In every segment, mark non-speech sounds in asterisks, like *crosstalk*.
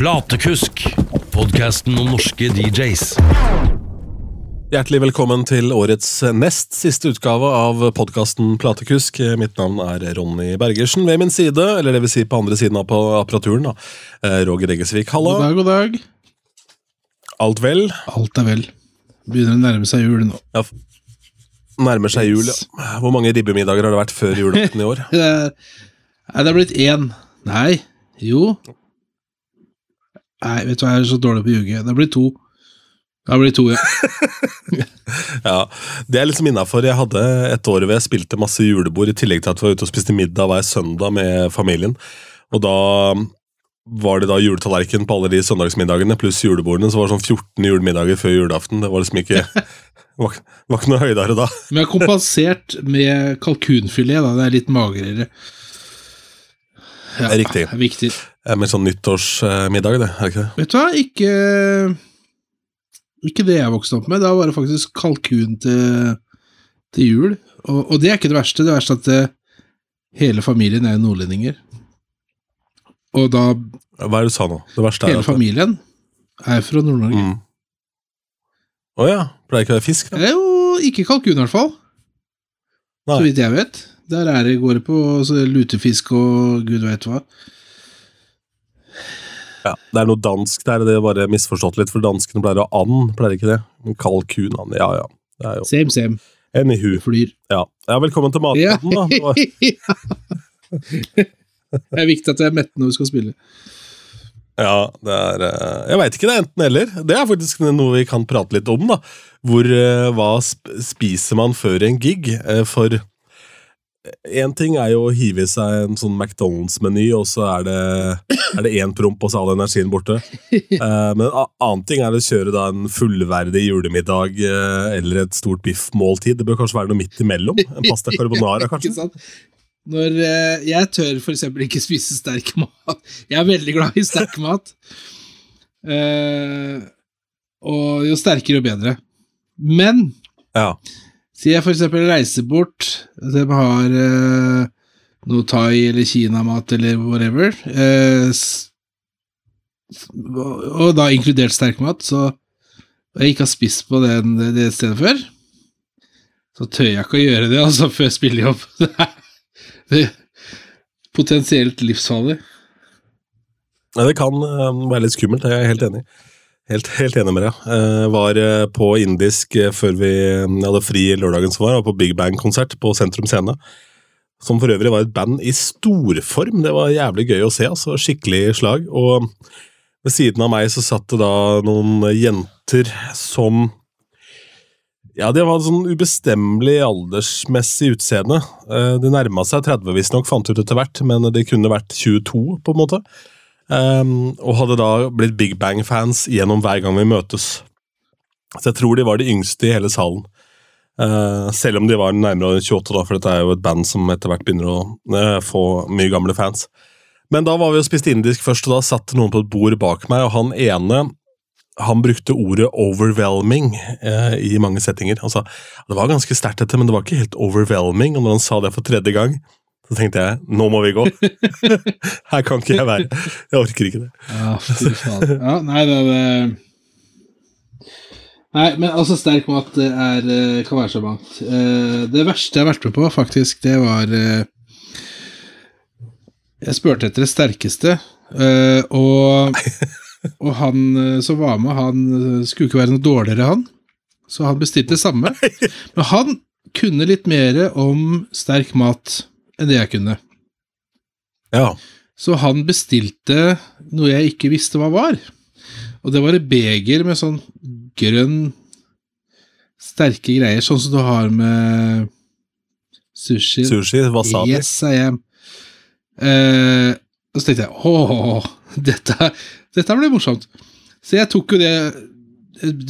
Platekusk, podkasten om norske DJs. Hjertelig velkommen til årets nest siste utgave av podkasten Platekusk. Mitt navn er Ronny Bergersen. Ved min side, eller det vil si på andre siden av apparaturen, da, eh, Roger Eggesvik. God dag, god dag. Alt vel? Alt er vel. Begynner å nærme seg jul nå. Ja, nærmer seg jul. ja. Hvor mange ribbemiddager har det vært før julaften i år? Eh, *laughs* Nei, det er blitt én. Nei, jo. Nei, vet du hva, jeg er så dårlig på å ljuge. Det blir to. Det blir to, ja. *laughs* Ja, Det er liksom innafor. Jeg hadde et år hvor jeg spilte masse julebord, i tillegg til at vi var ute og spiste middag hver søndag med familien. Og da var det da juletallerken på alle de søndagsmiddagene, pluss julebordene. Så var det sånn 14 julemiddager før julaften. Det var liksom ikke *laughs* var, var ikke noe høydere da. Men jeg har kompensert med kalkunfilet, da. Det er litt magrere. Ja, riktig. Viktig. Eh, Med sånn nyttårsmiddag, det. er ikke det? Vet du hva, ikke Ikke det jeg vokste opp med. Da var det faktisk kalkun til, til jul. Og, og det er ikke det verste. Det verste er at eh, hele familien er nordlendinger. Og da Hva er det du sa nå? Det verste er Hele familien er fra Nord-Norge. Mm. oh, ja. Pleier ikke å være fisk, da? Er jo ikke kalkun, i hvert fall. Så vidt jeg vet. Der er det, går det på så lutefisk og gud veit hva. Ja, det er noe dansk der, det er bare misforstått litt, for danskene pleier å and, pleier ikke det? Kalkun, and, ja ja. Det er jo Same, same. Anywho. Flyr. Ja. ja, velkommen til Ja. da. *laughs* Det er viktig at jeg er mett når vi skal spille. Ja, det er eh, Jeg veit ikke, det er enten eller. Det er faktisk noe vi kan prate litt om, da. Hvor eh, Hva spiser man før en gig? Eh, For én ting er jo å hive i seg en sånn McDonald's-meny, og så er det, det én promp, og så er all energien borte. Uh, *laughs* Men en annen ting er å kjøre da en fullverdig julemiddag uh, eller et stort biffmåltid. Det bør kanskje være noe midt imellom? En pasta carbonara, *laughs* kanskje? Når uh, Jeg tør eksempel ikke spise sterk mat. Jeg er veldig glad i sterk mat. Og jo sterkere, jo bedre. Men Ja. Si jeg eksempel reiser bort, de har eh, noe thai eller kinamat eller whatever, eh, og da inkludert sterk mat, så jeg ikke har spist på den, det stedet før, så tør jeg ikke å gjøre det altså før spillejobb. *laughs* Det er potensielt livsfarlig. Ja, det kan eh, være litt skummelt, jeg er helt enig. Helt, helt enig med deg. Jeg var eh, på indisk eh, før vi eh, hadde fri lørdagen som var, og på Big Bang-konsert på Sentrum Scene. Som for øvrig var et band i storform. Det var jævlig gøy å se. altså Skikkelig slag. Og ved siden av meg så satt det da noen jenter som ja, det var sånn ubestemmelig aldersmessig utseende. De nærma seg 30 visstnok, fant ut etter hvert, men det kunne vært 22, på en måte. Um, og hadde da blitt Big Bang-fans gjennom hver gang vi møtes. Så jeg tror de var de yngste i hele salen. Uh, selv om de var nærmere 28, da, for dette er jo et band som etter hvert begynner å uh, få mye gamle fans. Men da var vi og spiste indisk først, og da satt noen på et bord bak meg, og han ene han brukte ordet 'overwhelming' eh, i mange settinger. Han sa det var ganske sterkt, dette, men det var ikke helt overwhelming. Og når han sa det for tredje gang, så tenkte jeg 'nå må vi gå'. *laughs* Her kan ikke jeg være. Jeg orker ikke det. Ja, fy faen. Ja, nei, det er Nei, men altså, sterk mat er, eh, kan være så mangt. Eh, Det verste jeg har vært med på, faktisk, det var eh, Jeg spurte etter det sterkeste, og, *laughs* og han som var med, han skulle ikke være noe dårligere, han. Så han bestilte det samme. Men han kunne litt mer om sterk mat enn det jeg kunne. Ja. Så han bestilte noe jeg ikke visste hva var. Og det var et beger med sånn grønn Sterke greier, sånn som du har med sushi. Sushi, wasabi. Yes, I am. Eh, og så tenkte jeg åh, dette, dette ble morsomt. Så jeg tok jo det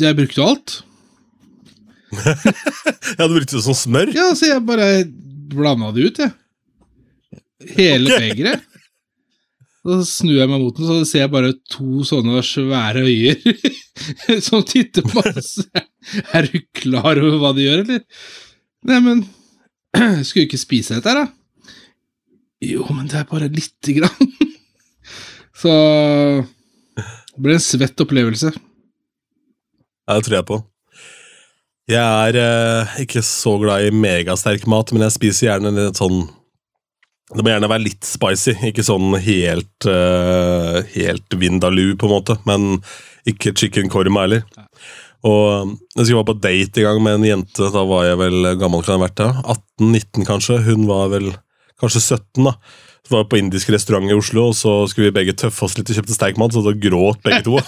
Jeg brukte alt. *laughs* Ja, du brukte det som smør? Ja, så jeg bare blanda det ut, jeg. Hele okay. begeret. Så snur jeg meg mot den, så ser jeg bare to sånne svære øyer *laughs* som titter på oss. Er du klar over hva de gjør, eller? Nei, men *clears throat* Skulle du ikke spise dette her, da? Jo, men det er bare lite grann. *laughs* Så Det ble en svett opplevelse. Ja, det tror jeg på. Jeg er eh, ikke så glad i megasterk mat, men jeg spiser gjerne litt sånn Det må gjerne være litt spicy, ikke sånn helt uh, Helt vindaloo, på en måte, men ikke chicken korma heller. Og jeg skulle være på date en gang med en jente, da var jeg vel gammel kan jeg ha vært da? 18-19 kanskje, hun var vel kanskje 17 da. Så var jeg på indisk restaurant i Oslo, og så skulle vi begge tøffe oss litt og kjøpte steikmat, så da gråt begge to. *laughs*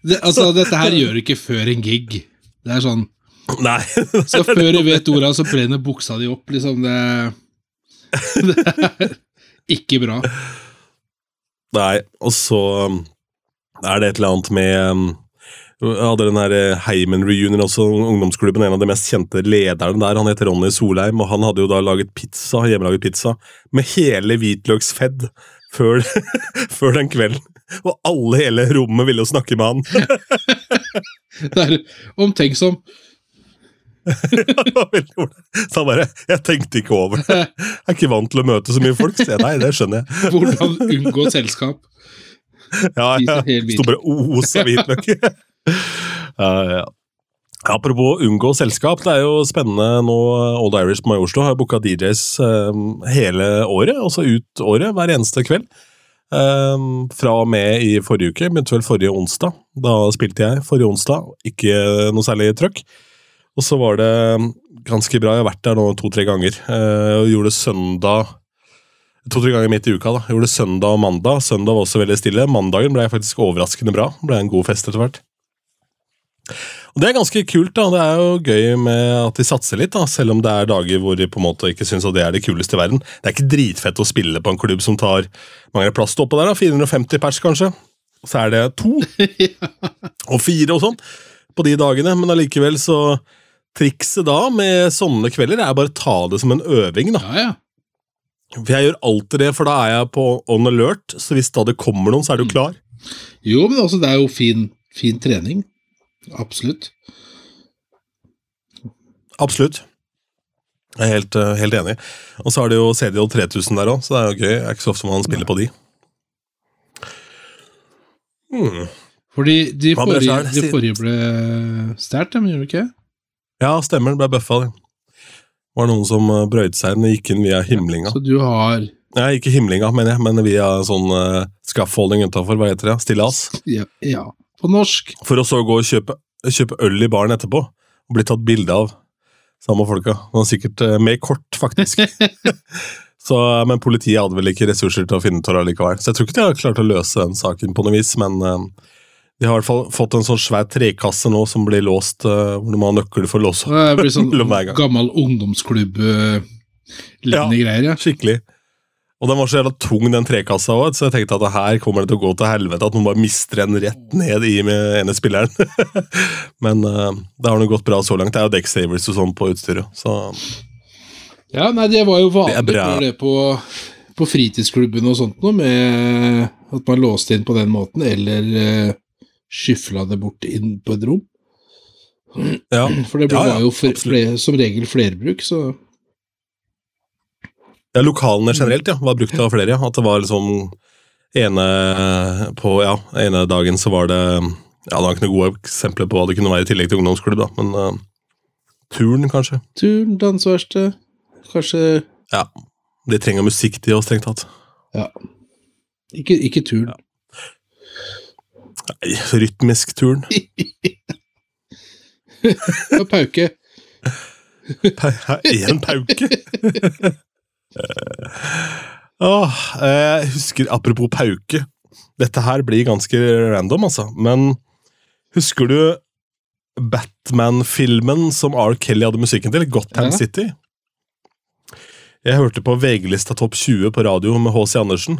Det, altså, dette her gjør du ikke før en gig. Det er sånn *clears throat* Nei, Så før du vet ordet, så brenner buksa di opp, liksom. Det, *laughs* det er ikke bra. Nei, og så um, er det et eller annet med um, Jeg hadde den her eh, Heimen Reunion, også ungdomsklubben. En av de mest kjente lederne der, han heter Ronny Solheim, og han hadde jo da laget pizza, hjemmelaget pizza med hele hvitløksfedd før, *laughs* før den kvelden. Og alle hele rommet ville jo snakke med han. *laughs* Det er omtenksom. Det var veldig ordentlig. Så han bare Jeg tenkte ikke over det. Jeg er ikke vant til å møte så mye folk. Så jeg, nei, det skjønner jeg. *laughs* Hvordan unngå selskap. Ja, ja. Spiser Sto bare og osa hvitløk. Uh, ja. Apropos unngå selskap, det er jo spennende nå. Old Irish på Majorstua har booka DJs um, hele året, altså ut året, hver eneste kveld. Um, fra og med i forrige uke, begynte vel forrige onsdag. Da spilte jeg forrige onsdag, ikke noe særlig trøkk. Og så var det ganske bra, jeg har vært der nå to-tre ganger. Jeg og gjorde søndag To-tre ganger midt i uka. da. Jeg gjorde søndag og mandag. Søndag var også veldig stille. Mandagen ble faktisk overraskende bra. Ble en god fest etter hvert. Og Det er ganske kult. da. Det er jo gøy med at de satser litt, da, selv om det er dager hvor de på en måte ikke syns det er det kuleste i verden. Det er ikke dritfett å spille på en klubb som tar mange plass til oppå der. da, 450 pers, kanskje. Så er det to *laughs* og fire og sånn på de dagene, men allikevel så Trikset da med sånne kvelder er bare å ta det som en øving. da. Ja, ja. For Jeg gjør alltid det, for da er jeg på on alert, så hvis da det kommer noen, så er du klar. Jo, men altså, det er jo fin, fin trening. Absolutt. Absolutt. Jeg er helt, eh, helt enig. Og så har de jo CDO 3000 der òg, så det er jo gøy. Det er ikke så ofte man spiller på de. Hmm. Fordi de forrige, de forrige ble stjålet, men gjorde de ikke? Ja, stemmer. Det ble bøffa, det. var noen som eh, brøyte seg inn og gikk inn via himlinga. Så du har Nei, ikke himlinga, mener jeg, men via sånn uh, scaffolding utafor. Hva heter det? Stillas. ja, ja, på norsk. For å så gå og kjøpe, kjøpe øl i baren etterpå, og bli tatt bilde av samme folka. Var sikkert uh, med kort, faktisk. *laughs* så, men politiet hadde vel ikke ressurser til å finne ut av det likevel. Så jeg tror ikke de har klart å løse den saken på noe vis, men eh, de har i hvert fall fått en sånn svær trekasse nå som blir låst, eh, hvor du må ha nøkkel for å låse. Det blir sånn *laughs* gammel ungdomsklubb-lignende greier. ja. Skikkelig. Og den var så jævla tung, den trekassa òg, så jeg tenkte at her kommer det til å gå til helvete. At noen bare mister den rett ned i med ene spilleren. *laughs* Men uh, det har nå gått bra så langt. Det er jo decksavers og sånn på utstyret. Så Ja, nei, det var jo Det vanlig bra. det på, på fritidsklubben og sånt noe, med at man låste inn på den måten, eller uh, skyfla det bort inn på et rom. ja. *clears throat* For det var Ja, ja, jo fl absolutt. som regel flerbruk, så ja lokalene generelt ja, var brukt av flere. ja. At det var liksom ene på ja, ene dagen så var det ja, Det var ikke noen gode eksempler på hva det kunne være i tillegg til ungdomsklubb, da, men uh, turn, kanskje. turn, danseverksted, kanskje Ja. De trenger musikk, de òg, strengt tatt. Ikke, ikke turn. Nei, rytmisk turn. *laughs* Og pauke. Én pauke! *laughs* Åh, jeg husker, Apropos pauke. Dette her blir ganske random, altså. Men husker du Batman-filmen som R. Kelly hadde musikken til? Gotham Ja. City? Jeg hørte på VG-lista Topp 20 på radio med H.C. Andersen.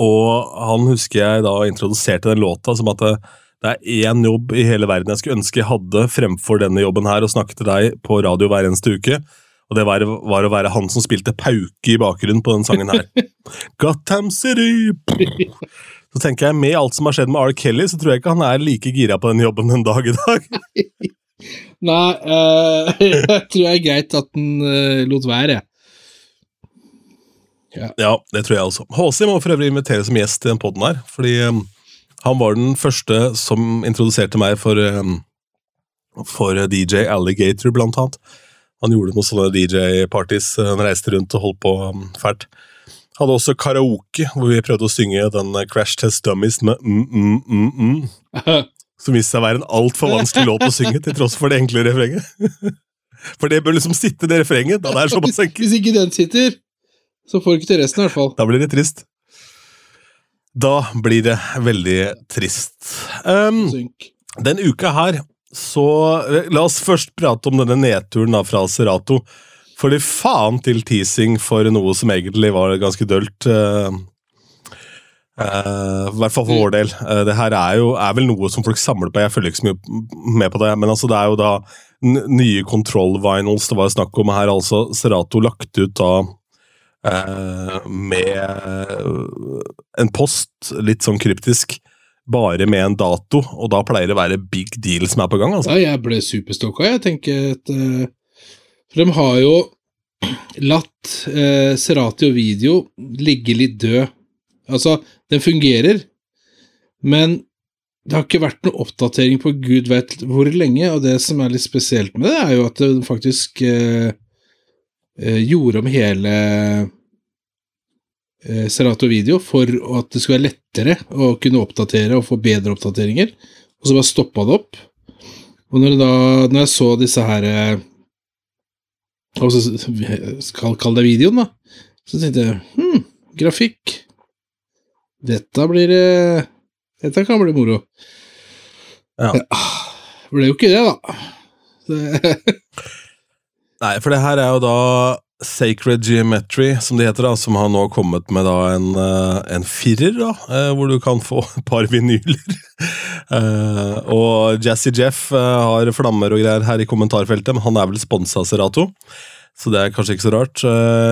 Og han husker jeg da introduserte den låta som at det, det er én jobb i hele verden jeg skulle ønske jeg hadde fremfor denne jobben her, og snakke til deg på radio hver eneste uke. Og det var, var å være han som spilte pauke i bakgrunnen på den sangen her. *laughs* Gotham City! Så tenker jeg, Med alt som har skjedd med R. Kelly, så tror jeg ikke han er like gira på den jobben en dag i dag. *laughs* Nei, uh, *laughs* jeg tror det er greit at han uh, lot være. jeg. Ja, det tror jeg også. HC må for øvrig invitere som gjest i den poden her, fordi um, han var den første som introduserte meg for, um, for DJ Alligator, blant annet. Han gjorde noen sånne DJ-parties, uh, han reiste rundt og holdt på um, fælt. Hadde også karaoke, hvor vi prøvde å synge den uh, Crash Test Dummies med mm, mm, mm, mm, *laughs* som viste seg å være en altfor vanskelig låt å synge, til tross for det enkle refrenget. *laughs* For det bør liksom sitte, det refrenget, da det er såpass *laughs* enkelt. Hvis ikke den sitter, så får du ikke til resten, i hvert fall. Da blir det trist. Da blir det veldig trist. Um, den uka her, så eh, La oss først prate om denne nedturen da fra Serato. Fordi faen til teasing for noe som egentlig var ganske dølt. eh, uh, I hvert fall for vår del. Uh, det her er jo er vel noe som folk samler på. Jeg følger ikke så mye med på det, men altså det er jo da nye control vinyls det var snakk om her. altså Serato lagt ut da eh, med eh, en post, litt sånn kryptisk, bare med en dato, og da pleier det å være big deal som er på gang. altså. Ja, jeg ble superstokka, jeg tenker at eh, For de har jo *clears throat* latt uh, Serati og video ligge litt død. Altså, den fungerer, men det har ikke vært noen oppdatering på gud vet hvor lenge, og det som er litt spesielt med det, er jo at den faktisk eh, eh, gjorde om hele eh, Serato Video for at det skulle være lettere å kunne oppdatere og få bedre oppdateringer, og så bare stoppa det opp. Og når, da, når jeg så disse her eh, altså, Skal kalle det videoen, da. Så tenkte jeg hm, grafikk. Dette blir eh, Dette kan bli moro. Ja. Det ble jo ikke det, da. Det, *laughs* Nei, for det her er jo da Sacred Geometry, som det heter, da, som har nå kommet med da en, eh, en firer, da, eh, hvor du kan få *laughs* et par vinyler. *laughs* Eh, og Jazzy Jeff har flammer og greier her i kommentarfeltet, men han er vel sponsa Serato. Så det er kanskje ikke så rart.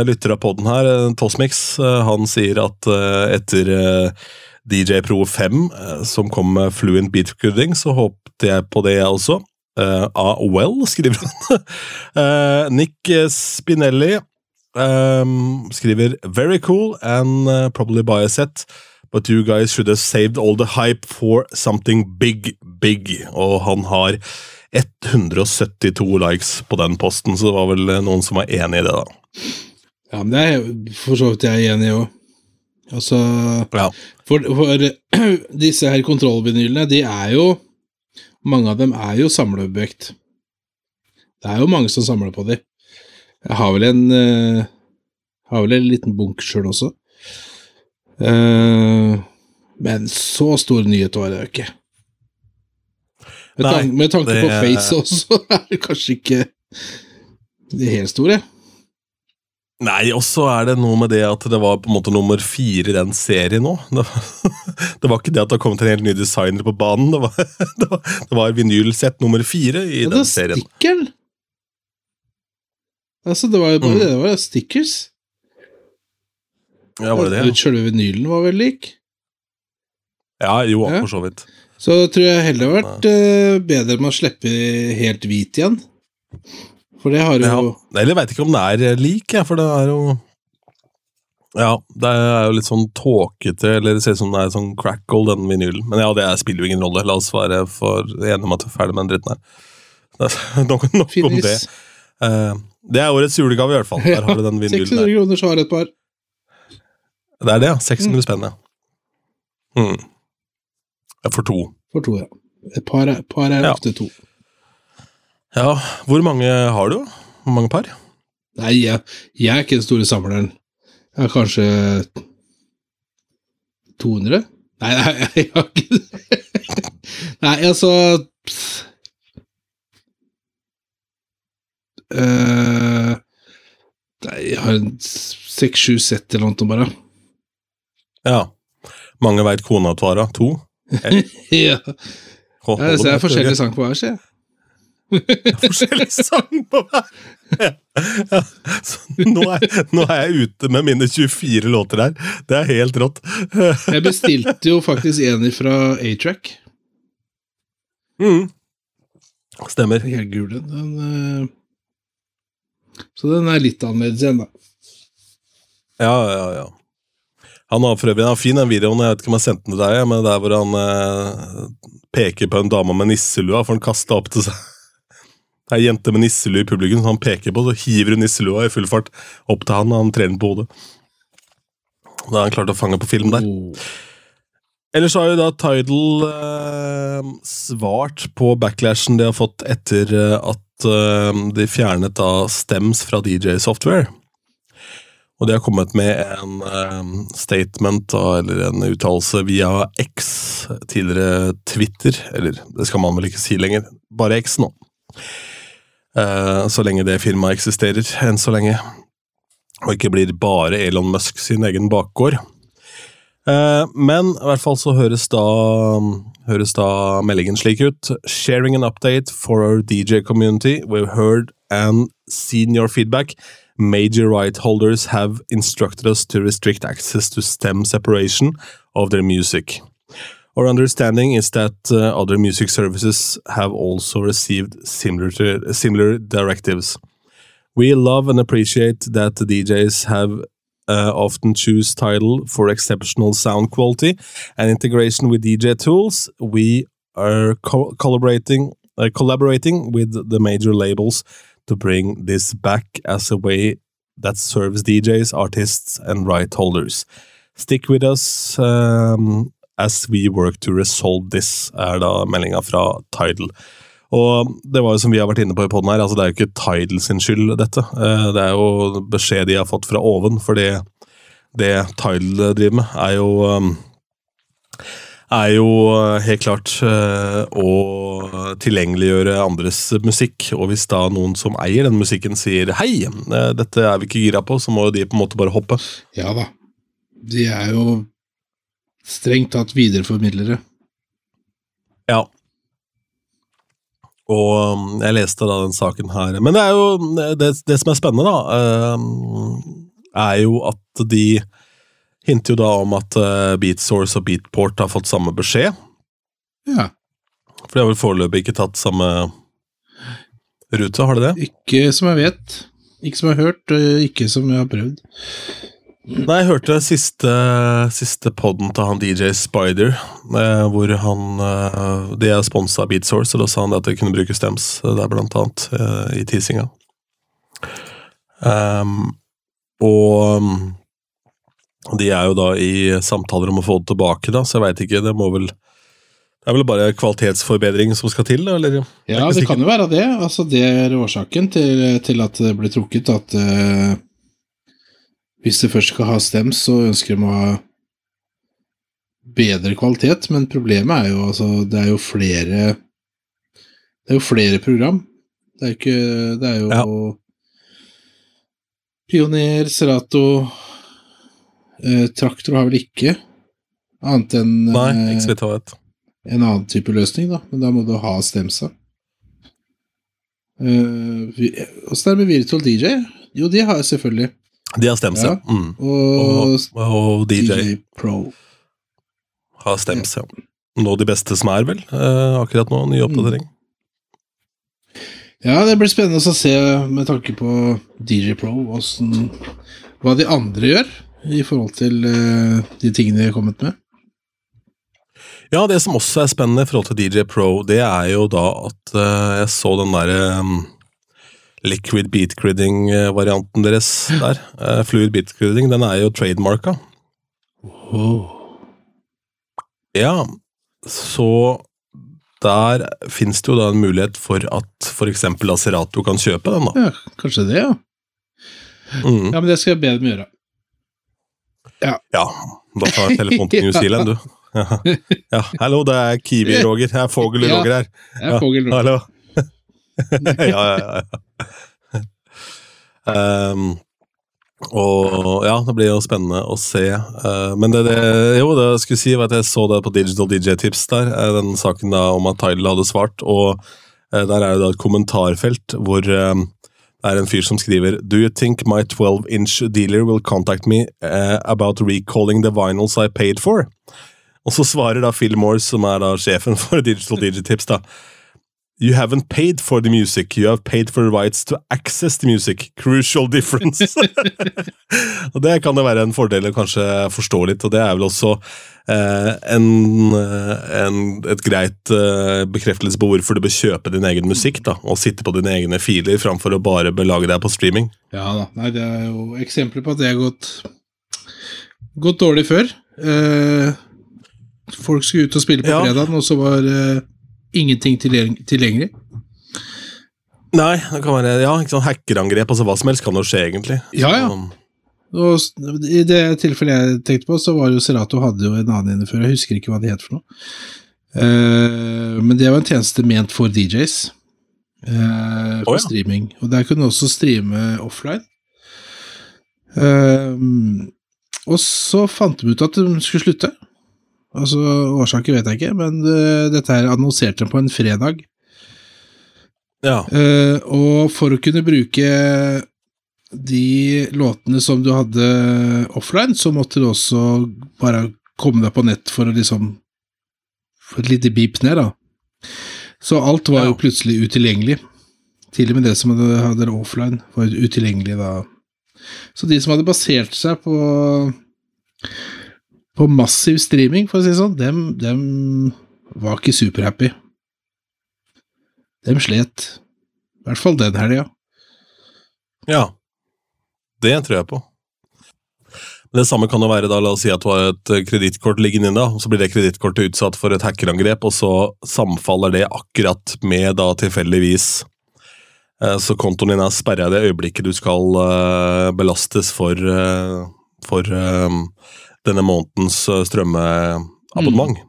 Lytter av podden her, Tosmix, han sier at etter DJ Pro 5, eh, som kom med fluent Beat Recording, så håpte jeg på det, jeg også. Uh, ah, well, skriver han. uh, *laughs* Nick Spinelli um, skriver Very cool and uh, probably buy a set. But you guys should have saved all the hype for something big, big. Og han har 172 likes på den posten, så det var vel eh, noen som var enig i det, da. ja, men det er for så vidt jeg enig i òg. Altså Ja. For, for *clears throat* disse her kontrollvinylene, de er jo Mange av dem er jo samleobjekt. Det er jo mange som samler på dem. Jeg har vel en uh, Har vel en liten bunk sjøl også. Uh, men så stor nyhet var det jo ikke. Med, Nei, tan med tanke det- på Face også, *laughs* er det kanskje ikke det helt store. Nei, og så er det noe med det at det var på en måte nummer fire i den serien nå. Det var, *laughs* det var ikke det at det har kommet en helt ny designer på banen, det var, *laughs* det var, det var vinylsett nummer fire i Ja, den er serien. Stikkel. Altså, det var jo bare Mm. det, det var stickers. Ja, var det det? Selve vinylen var vel lik. Ja, jo, Ja. for så vidt. Så tror jeg heller det har vært uh, bedre med å slippe helt hvit igjen. For det har jo Ja. Eller veit ikke om det er lik, jeg, for det er jo Ja, det er jo litt sånn tåkete, eller det ser ut som det er sånn crackle, den vinylen. Men ja, det er- spiller jo ingen rolle. La oss være for enige om at vi er ferdig med den dritten her. *laughs* Nok, nok om det. Eh, det er årets julegave, i hvert fall. Der har du den *laughs* vinylen 600 kroner, så har jeg et par. Det er det, ja. 600 spenn, ja. Mm. For to. For to, ja. Et par er, par er Ja. ofte to. Ja, hvor mange har du? Hvor mange par? Nei, jeg, jeg er ikke den store samleren. Jeg har kanskje 200? Nei, nei *laughs* jeg har ikke det. Nei, altså. Eh, Nei, jeg har seks-sju sett eller noe bare. Ja. Mange veit kona til Ara? To? *laughs* Ja, Hold- hold ser opp, forskjellige sang på hver, sier jeg. Forskjellig sang på hver. Ja. Ja. Nå, er, nå er jeg ute med mine 24 låter her. Det er helt rått. Jeg bestilte jo faktisk en fra A-Track. Mm. Stemmer. Helt gul den. den. eh, Så den er litt annerledes igjen, da. Ja, ja, ja. Han har for øvrig en fin den videoen, jeg vet ikke om jeg sendte den til deg, men der hvor han eh, peker på en dame med nisselua, for han kasta opp til seg. Det er ei jente med nisselue i publikum som han peker på, så hiver hun nisselua i full fart opp til han, og han trener på hodet. Da har han klart å fange på film der. Oh. Ellers har jo da Tidal eh, svart på backlashen de har fått etter eh, at eh, de fjernet da stems fra DJ Software. Og de har kommet med en eh, statement, da, eller en uttalelse, via X, tidligere Twitter, eller det skal man vel ikke si lenger, bare X nå. Eh, så lenge det firmaet eksisterer, enn så lenge. Og ikke blir bare Elon Musk sin egen bakgård. Eh, men i hvert fall så høres da, høres da meldingen slik ut. Sharing an update for our DJ community. We've heard and seen your feedback. Major right holders have instructed us to restrict access to stem separation of their music. Our understanding is that uh, other music services have also received similar, to, similar directives. We love and appreciate that the DJs have uh, often choose title for exceptional sound quality and integration with DJ tools. We are co- collaborating uh, collaborating with the major labels to bring this back as a way that serves DJs, artists, and right holders. Stick with us um, as we work to resolve this, er da meldinga fra Tidal. Og det var jo som vi har vært inne på i poden her, altså det er jo ikke Tidal sin skyld, dette. Eh, Det er jo beskjed de har fått fra oven, for det, det Tidal driver med, er jo um, er jo eh, helt klart eh, å tilgjengeliggjøre andres musikk. Og hvis da noen som eier den musikken sier 'hei, eh, dette er vi ikke gira på', så må jo de på en måte bare hoppe. Ja da. De er jo strengt tatt videreformidlere. Ja. Og um, jeg leste da den saken her Men det er jo det, det som er spennende, da, um, er jo at de hinter jo da om at uh, Beatsource og Beatport har fått samme beskjed. Ja. For de har vel foreløpig ikke tatt samme rute, har de det? Ikke som jeg vet. Ikke som jeg har hørt, ikke som jeg har prøvd. Nei, jeg hørte siste, siste podden til han DJ Spider, eh, hvor han eh, De er sponsa av Beatsource, og da sa han at de kunne bruke stems der, blant annet, eh, i teasinga. Um, og um, de er jo da i samtaler om å få det tilbake, da, så jeg veit ikke. Det må vel Det er vel bare kvalitetsforbedring som skal til, eller? Er Ja, det kan jo være det. Altså, det er årsaken til, til at det ble trukket, at eh, hvis det først skal ha stems, så ønsker de å ha bedre kvalitet, men problemet er jo altså Det er jo flere Det er jo flere program. Det er jo ikke Det er jo Ja. Pioner, Serato eh, Traktor har vel ikke, annet enn Nei, eh, ikke så vidt en annen type løsning, da, men da må du ha stemsa. Åssen eh, er det med Virtual DJ? Jo, de har jeg selvfølgelig. De har stems, ja. Ja. Mm. Og, Og, og DJ, DJ Pro. har stems, ja. Nå de beste som er, vel? Eh, akkurat nå, ny oppdatering. Ja, det blir spennende å se med tanke på DJ Pro hvordan, hva de andre gjør i forhold til eh, de tingene de har kommet med. Ja, det som også er spennende i forhold til DJ Pro, det er jo da at eh, jeg så den derre um, liquid beat gridding-varianten deres *gasps* der. Uh, fluid beat gridding, den er jo trademarka. Ja, så der fins det jo da en mulighet for at f.eks. Acerato kan kjøpe den, da. Ja, kanskje det, ja. Mm. Ja, men det skal jeg be dem gjøre. Ja, ja. da tar jeg telefonen til New *laughs* Zealand, du. Ja. *laughs* ja, hallo, det er Kiwi-Roger. Det er *laughs* Fogel-Roger her. Ja, Jeg er Fogel-Roger. Hallo. ja, ja, ja. Ehm, og ja, det blir jo spennende å se. Uh, men det, det Jo, det jeg skulle si var at jeg så det på Digital DJ-tips der, eh, den saken da om at Tidal hadde svart, og uh, der er det da et kommentarfelt hvor uh, det er en fyr som skriver Do you think my 12-inch dealer will contact me about recalling the vinyls I paid for? Og så svarer da Phil Morse, som er da sjefen for Digital DJ-tips, da You haven't paid for the music, you have paid for the rights to access the music. Crucial difference. *laughs* og Det kan det være en fordel å kanskje forstå litt, og det er vel også eh, en, eh, en, et greit eh, bekreftelse på hvorfor du bør kjøpe din egen musikk, da, og sitte på dine egne filer, framfor å bare belage deg på streaming. Ja da. Nei, det er jo eksempler på at det har gått, gått dårlig før. Eh, folk skulle ut og spille på Ja. fredagen, og så var eh, ingenting tilgjeng- tilgjengelig. Nei, det kan være ja, ikke sånn hackerangrep, altså hva som helst kan jo skje, egentlig. Ja, ja. Og I det tilfellet jeg tenkte på, så var jo Serato hadde jo en annen inne før. Jeg husker ikke hva det het for noe. Uh, men det var en tjeneste ment for DJs. Uh, for oh, ja. streaming. Og der kunne du også streame offline. Uh, og så fant de ut at de skulle slutte. Altså, Årsaker vet jeg ikke, men uh, dette her annonserte de på en fredag. ja. Uh, og for å kunne bruke de låtene som du hadde offline, så måtte du også bare komme deg på nett for å liksom få et lite beep ned, da. Så alt var jo plutselig utilgjengelig. Til og med det som hadde, hadde offline, var utilgjengelig da. Så de som hadde basert seg på på massiv streaming, for å si det sånn, dem, dem var ikke superhappy. Dem slet. I hvert fall den helga. Ja. Det tror jeg på. Det samme kan jo være da, la oss si at du har et kredittkort liggende inne, og så blir det kredittkortet utsatt for et hackerangrep, og så samfaller det akkurat med da tilfeldigvis eh, Så kontoen din er sperra i det øyeblikket du skal eh, belastes for, eh, for denne månedens strømmeabonnement. Mm.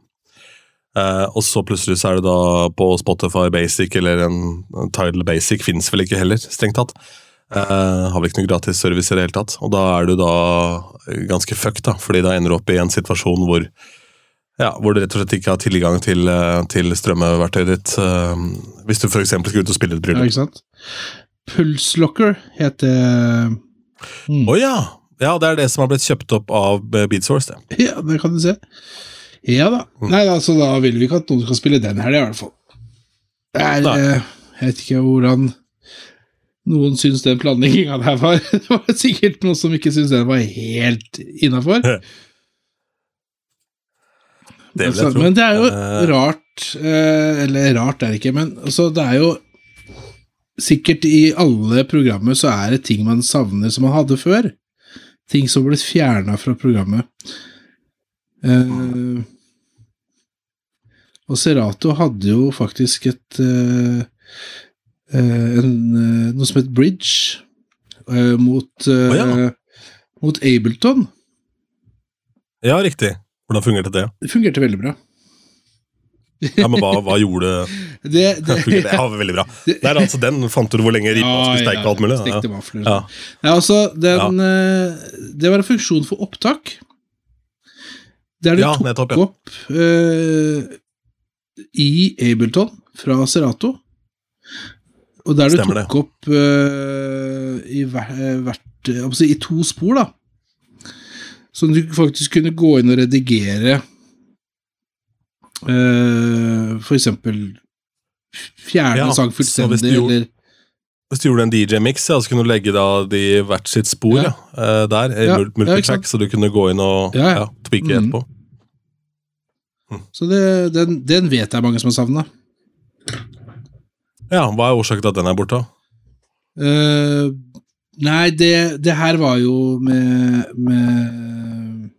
Uh, og så plutselig så er det da på Spotify Basic, eller en, en Tidal Basic fins vel ikke heller, strengt tatt. Uh, har vel ikke noe gratis service i det hele tatt. Og da er du da ganske fucked, da, fordi da ender du opp i en situasjon hvor ja, hvor du rett og slett ikke har tilgang til, eh, til strømmeverktøyet ditt. eh, hvis du f.eks. skal ut og spille et Ja, ikke sant? Pulslocker heter mm. oh, ja! Ja, det er det som har blitt kjøpt opp av eh, Beatsource, det. *laughs* Ja, det kan du se. Ja da. Mm. Nei, altså, da vil vi ikke at noen skal spille den her, i hvert fall. Det er eh, Jeg vet ikke hvordan noen syns den planlegginga der var. *laughs* Det var sikkert noen som ikke syntes den var helt innafor. *laughs* Det tro. men det er jo Eh, rart eh, Eller rart er det ikke, men altså, det er jo Sikkert i alle programmer så er det ting man savner som man hadde før. Ting som ble fjerna fra programmet. Eh, og Serato hadde jo faktisk et eh, eh, en, eh, Noe som het Bridge eh, mot eh, Å, ja. Mot Ableton. Ja, riktig. Hvordan fungerte det? Det fungerte veldig bra. Ja, men hva, hva gjorde *laughs* *laughs* *laughs* Det, det, det? Ja, veldig bra. Nei, altså, den fant du hvor lenge ribba skulle steike og alt mulig. Ja. vafler. Ja. Ja, altså, den, eh, det var en funksjon for opptak. Der du Ja, tok nettopp, ja. opp uh, i Ableton fra Serato. Og der du Stemmer tok opp uh, i, hvert, i to spor, da. Som du faktisk kunne gå inn og redigere eh, For eksempel fjerne Ja, sang fullstendig, hvis gjorde- eller Hvis du gjorde en DJ-mix, ja, så kunne du legge da de hvert sitt spor Ja. ja. eh, der, i multitrack, så du kunne gå inn og Ja, tweake mm. etterpå. Så det, den, den vet jeg mange som har savna. Ja, Hva er årsaken til at den er borte? Uh, nei, det, det her var jo med, med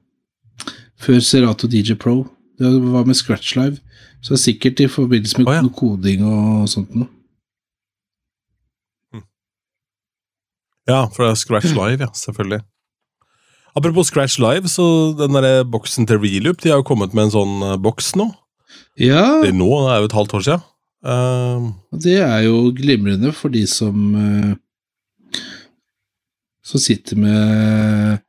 Før Serato DJ Pro. Det var med Scratch Live. Så det er sikkert i forbindelse med oh, ja. koding og sånt noe. Ja, er Scratch *clears throat* Live, ja, selvfølgelig. Apropos Scratch Live, så den der boksen til Reloop, de har jo kommet med en sånn eh, boks nå. Ja, Det er nå, det er jo et halvt år siden. Uh, det er jo glimrende for de som uh, Som sitter med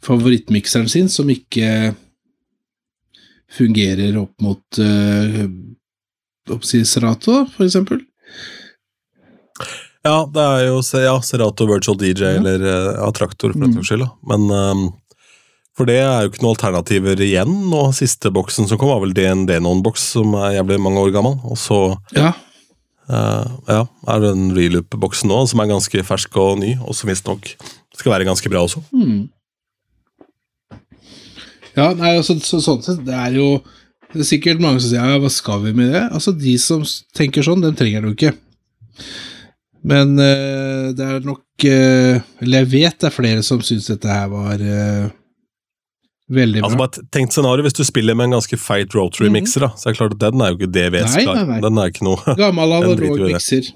favorittmikseren sin, som ikke fungerer opp mot uh, Serato, for eksempel. ja, det er jo ja, Serato Virtual DJ, Ja. eller eh, ja, Traktor, for den Mm. saks skyld. Men um, For det er jo ikke noen alternativer igjen Og Siste boksen som kom, var vel DND Non-boks, som er jævlig mange år gammel. Og så Ja, Uh, ja, er det en reloop-boksen nå, som er ganske fersk og ny, og som visstnok skal være ganske bra også. Ja, nei, altså, så, sånn sett, det er jo det er sikkert mange som sier ja, hva skal vi med det? Altså, De som tenker sånn, dem trenger det jo ikke. Men eh, det er nok eh, Eller jeg vet det er flere som syns dette her var eh, veldig bra. Altså bare Tenk scenario, Hvis du spiller med en ganske feit rotary-mikser, da, så er det klart at den er jo ikke DVS-klar. Den er ikke noe *laughs* Gammel *laughs* Den analog driter vi i det. mikser.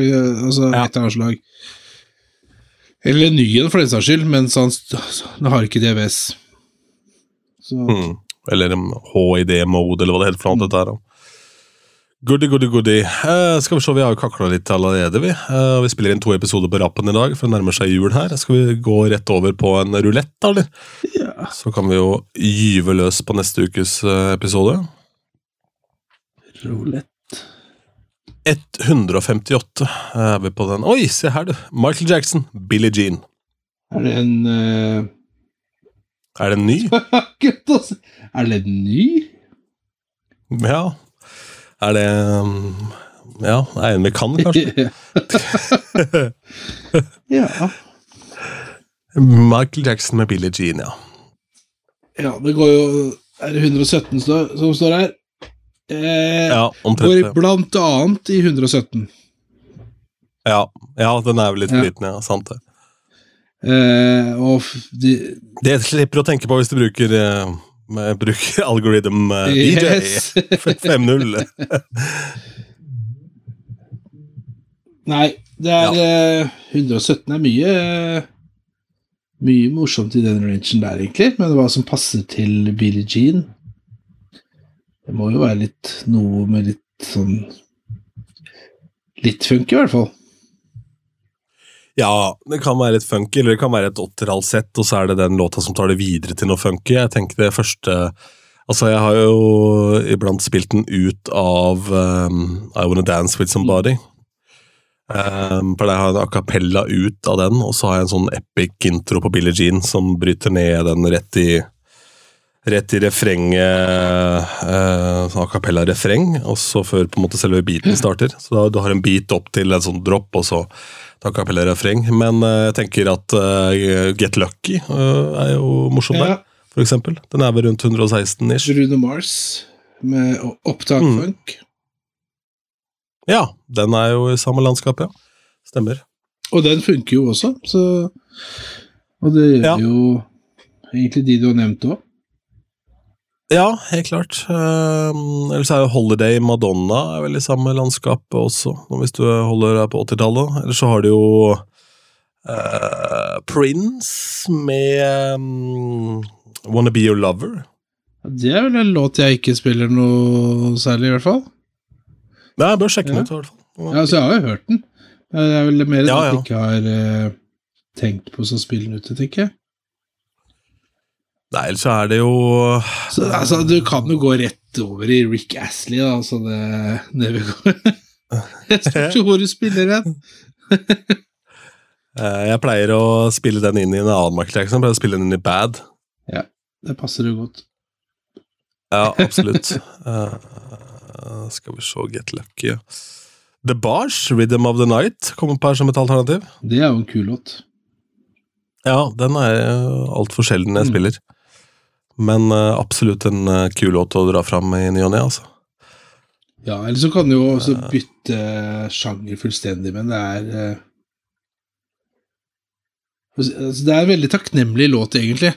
Eh, altså, Ja. et avslag. Eller nyen, for den saks skyld, men sånn, den har ikke DVS. Så Hmm. Eller HID-mode, eller hva det heter for noe. dette her. Goodie, Goody, goody, goody. Eh, skal vi se, vi har jo kakla litt allerede, vi. Eh, vi spiller inn to episoder på rappen i dag, for det nærmer seg jul her. Skal vi gå rett over på en rulett, da, eller? ja. Så kan vi jo gyve løs på neste ukes eh, episode. Roulette. 158 er vi på den. Oi, se her, du. Michael Jackson, Billie Jean. Er det en eh, Er den ny? *laughs* Er det en ny? Ja. Er det um, Ja, det er en vi kan, kanskje. *laughs* *laughs* ja. Michael Jackson med Billie Jean, ja. ja, det går jo Er det 117 stå, som står her? Eh, Ja, omtrent. Går blant annet i 117. Ja, ja, den er vel litt Ja. liten, ja. Sant det. Eh, og de, Det slipper å tenke på hvis du bruker, eh, med- bruker *laughs* algorithm eh, DJ Yes. *laughs* 5.0. Nei, det er eh, 117 er mye eh, Mye morsomt i den rangen der, egentlig. Men hva som passer til Billie Jean Det må jo være litt noe med litt sånn Litt funky, i hvert fall. Ja, det kan være litt funky, eller det kan være et åttitallssett, og så er det den låta som tar det videre til noe funky. Jeg tenker det første Altså, jeg har jo iblant spilt den ut av um, I Wanna Dance With Somebody. Um, for der har jeg en acapella ut av den, og så har jeg en sånn epic intro på Billie Jean som bryter ned den rett i Rett i refrenget, uh, sånn a cappella-refreng, og så før på en måte selve beaten starter. Så da, du har en beat opp til en sånn dropp, og så a cappella-refreng. Men eh, jeg tenker at eh, Get Lucky eh, er jo morsom der, for eksempel. Den er vel rundt 116 ish. Bruno Mars med opptakfunk. opptak Mm. Ja, den er jo i samme landskap, ja. Stemmer. Og den funker jo også, så Og det gjør Ja. jo egentlig de du har nevnt òg. Ja, helt klart. Um, ellers er jo Holiday Madonna er vel i samme landskap også, hvis du holder deg på 80-tallet. Ellers så har du jo uh, Prince med um, Wanna Be Your Lover. Det er vel en låt jeg ikke spiller noe særlig, i hvert fall. Nei, jeg bør sjekke den Ja. ut, i hvert fall. Ja, altså, jeg har jo hørt den. Det er vel mer Ja, at jeg ja. ikke har uh, tenkt på å spille den ute, tenker jeg. Nei, ellers er det jo Så, altså, du kan jo gå rett over i Rick Astley, da, så det, det vil gå. *laughs* Jeg spør ikke hvor du spiller den. *laughs* eh, Jeg pleier å spille den inn i en annen Michael Jackson. Jeg pleier å spille den inn i Bad. Ja, Det passer jo godt. Ja, absolutt. Uh, *laughs* skal vi se Get Lucky. ja. The Bars, Rhythm of the Night, kommer på her som et alternativ. Det er jo en kul låt. Ja, den er altfor sjelden jeg Mm. spiller. Men eh, absolutt en eh, kul låt å dra fram i ny og ne, altså. Ja, eller så kan du jo også bytte sjanger fullstendig, men det er eh, altså, Det er en veldig takknemlig låt, egentlig.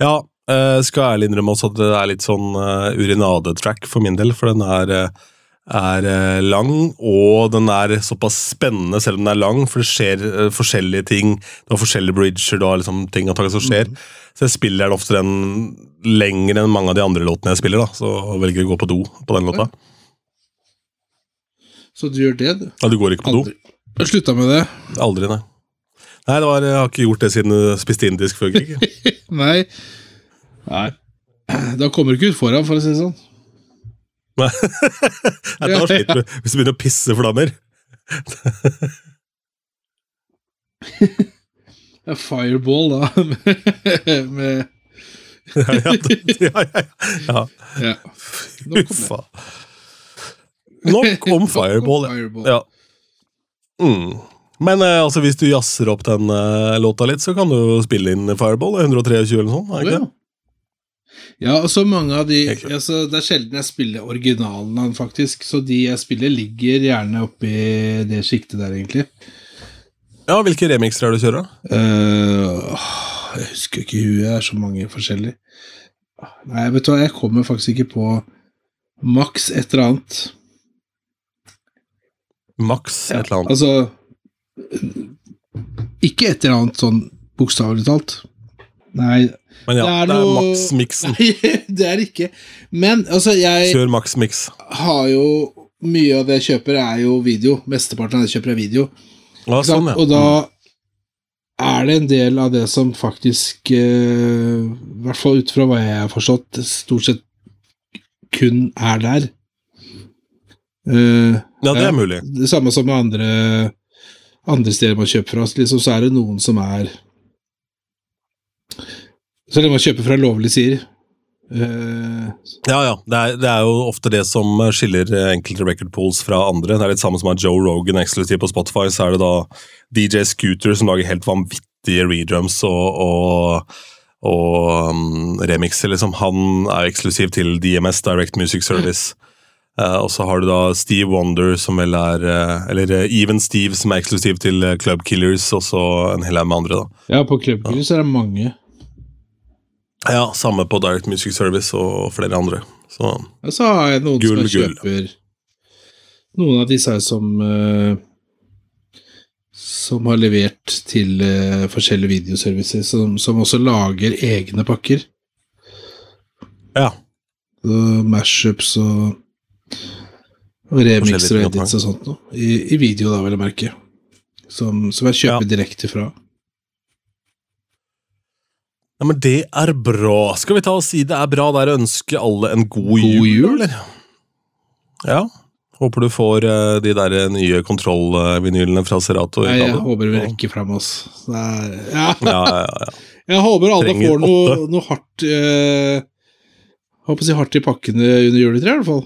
Ja, skal ærlig innrømme også at det er litt sånn urinadetrack for min del, for den er, er lang, og den er såpass spennende selv om den er lang, for det skjer forskjellige ting. Du har forskjellige bridger, du har liksom ting og tak som skjer. Så jeg spiller ofte den lenger enn mange av de andre låtene jeg spiller, da, så jeg å gå på do på den låta. Så du gjør det, du. Ja, du går ikke på do? Aldri. Jeg slutta med det. Aldri, nei. Nei, det var, jeg har ikke gjort det siden du spiste indisk før krig. *laughs* Nei. Nei. Da kommer du ikke ut foran, for å si det sånn. Nei, *laughs* da sliter du hvis du begynner å pisse flammer. *laughs* Ja, Fireball, da. *laughs* med ja, ja, ja, ja, ja. Nok om. *laughs* Nok om Fireball. ja. Fireball. Ja. Mm. Men eh, altså, hvis du jazzer opp den eh, låta litt, så kan du jo spille inn Fireball. er 123 eller sånn, er ikke Ja. det? Ja, og så mange av de altså, Det er sjelden jeg spiller originalen, faktisk. Så de jeg spiller, ligger gjerne oppi det sjiktet der, egentlig. Ja, Hvilke remixer er det du kjører? Åh, jeg husker ikke huet, det er så mange forskjellige. Nei, vet du hva, jeg kommer faktisk ikke på maks et eller annet. Maks et eller annet. Altså Ikke et eller annet sånn bokstavelig talt. Nei, Men ja, det er noe... er Max-miksen. *laughs* nei, det er det ikke. Men altså, jeg Kjør Max-miks har jo Mye av det jeg kjøper, er jo video. Mesteparten av det jeg kjøper, er video. Ja, sånn, ja. Og da er det en del av det som faktisk, eh, i hvert fall ut fra hva jeg har forstått, stort sett kun er der. Uh, Ja, det er mulig. det samme som med andre, andre steder man kjøper fra. Liksom, så er det noen som er Så lenge man kjøper fra lovlige sider. eh, Ja, ja. Det er, det er jo ofte det som skiller enkelte record pools fra andre. Det er litt samme som at Joe Rogan eksklusiv på Spotify, så er det da DJ Scooter som lager helt vanvittige redrums og, og, og um, remixer, liksom. Han er eksklusiv til DMS, Direct Music Service. Eh, og så har du da Steve Wonder, som vel er uh, Eller uh, Even Steve, som er eksklusiv til eh, Club Killers, og så en hel haug med andre, da. ja, på Club Killers ja. er det mange. Ja, samme på Direct Music Service og flere andre. Så Og så har jeg noen Gull, som gull. kjøper Noen av disse her som eh, Som har levert til eh, forskjellige videoservices, som, som også lager egne pakker. ja. Mashups og, og remixer og edits og sånt noe. I, I video, da, vil jeg merke. Som, som jeg kjøper Ja. direkte fra. Ja, men det er bra. Skal vi ta og si det er bra der og ønske alle en god, God jul, jul? eller? Ja. Håper du får uh, de der nye kontrollvinylene fra Serato. Nei, jeg håper vi rekker fram oss. Er, ja. Ja, ja. *laughs* Jeg håper alle Trenger får noe, noe hardt uh, Håper å si hardt i pakkene under juletreet, i hvert fall.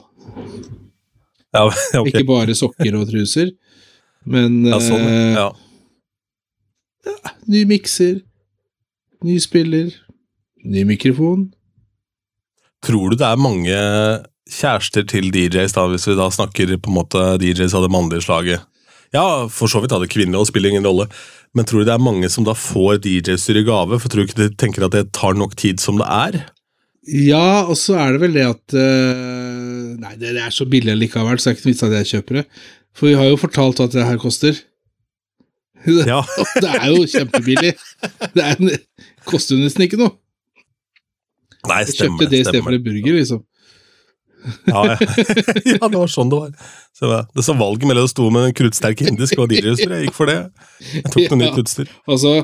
ja, *laughs* ja. Ikke bare sokker og truser, men Ja, sånn, eh, ja. ny mikser, ny spiller, ny mikrofon. Tror du det er mange kjærester til DJs, da, hvis vi da snakker på en måte DJs av det mannlige slaget? Ja, for så vidt hadde kvinner og spiller ingen rolle, men tror du det er mange som da får DJ-styr i gave? For tror du ikke de tenker at det tar nok tid som det er? Ja, og så er det vel det at eh, Nei, det, det er så billig likevel, så det er ikke noe vits at jeg kjøper det. For vi har jo fortalt at det her koster. *laughs* Ja, Det er jo kjempebillig. Det er, en- koster jo nesten ikke noe. Nei, stemmer, Jeg kjøpte det i stedet for en burger, liksom. Ja, ja. *laughs* ja, det var sånn det var. Så det, det så valget mellom å stå med en kruttsterk indisk og DJ-utstyr. Jeg gikk for det. Jeg tok noe *laughs* Ja. nytt utstyr. Altså,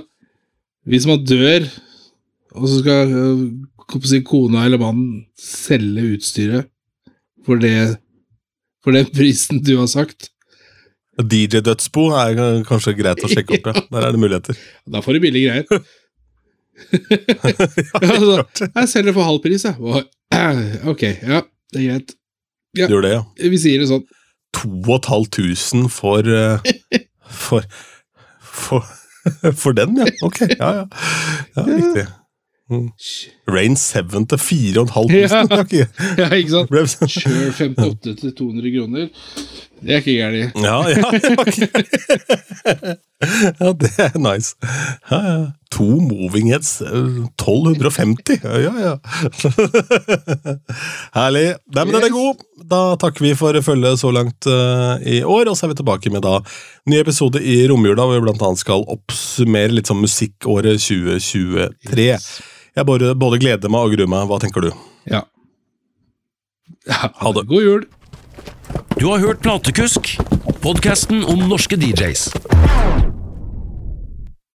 hvis man dør, og så skal øh, si, kona eller mannen selge utstyret for det for den prisen du har sagt, DJ-dødsbo er kanskje greit å sjekke opp, ja. *laughs* Der er det muligheter. da får du billige greier. Ja, *laughs* Ja, altså, jeg selger for halv pris, jeg. *clears throat* Ok, ja, det er greit. Du gjør det, ja. Vi sier det sånn. 2500 for, eh, for For *laughs* For den, ja. Ok, ja, ja. ja riktig. Mm. Rain 7 til 4500. Ja. Ja. ikke- sant? sånn- Kjør 58 til 200 kroner. Det er ikke gærent. Ja, ja, ja, *laughs* ja, det er nice. Ja, ja. To moving heads, eh, 1250. Ja, ja, ja. *laughs* Herlig. Nei, men den er god. Da takker vi for følget så langt uh, i år, og så er vi tilbake med da ny episode i romjula, hvor vi blant annet skal oppsummere litt sånn musikkåret 2023. Jeg både, både gleder meg og gruer meg. Hva tenker du? Ja. *laughs* Ha det. God jul. Du har hørt Platekusk, podkasten om norske DJs.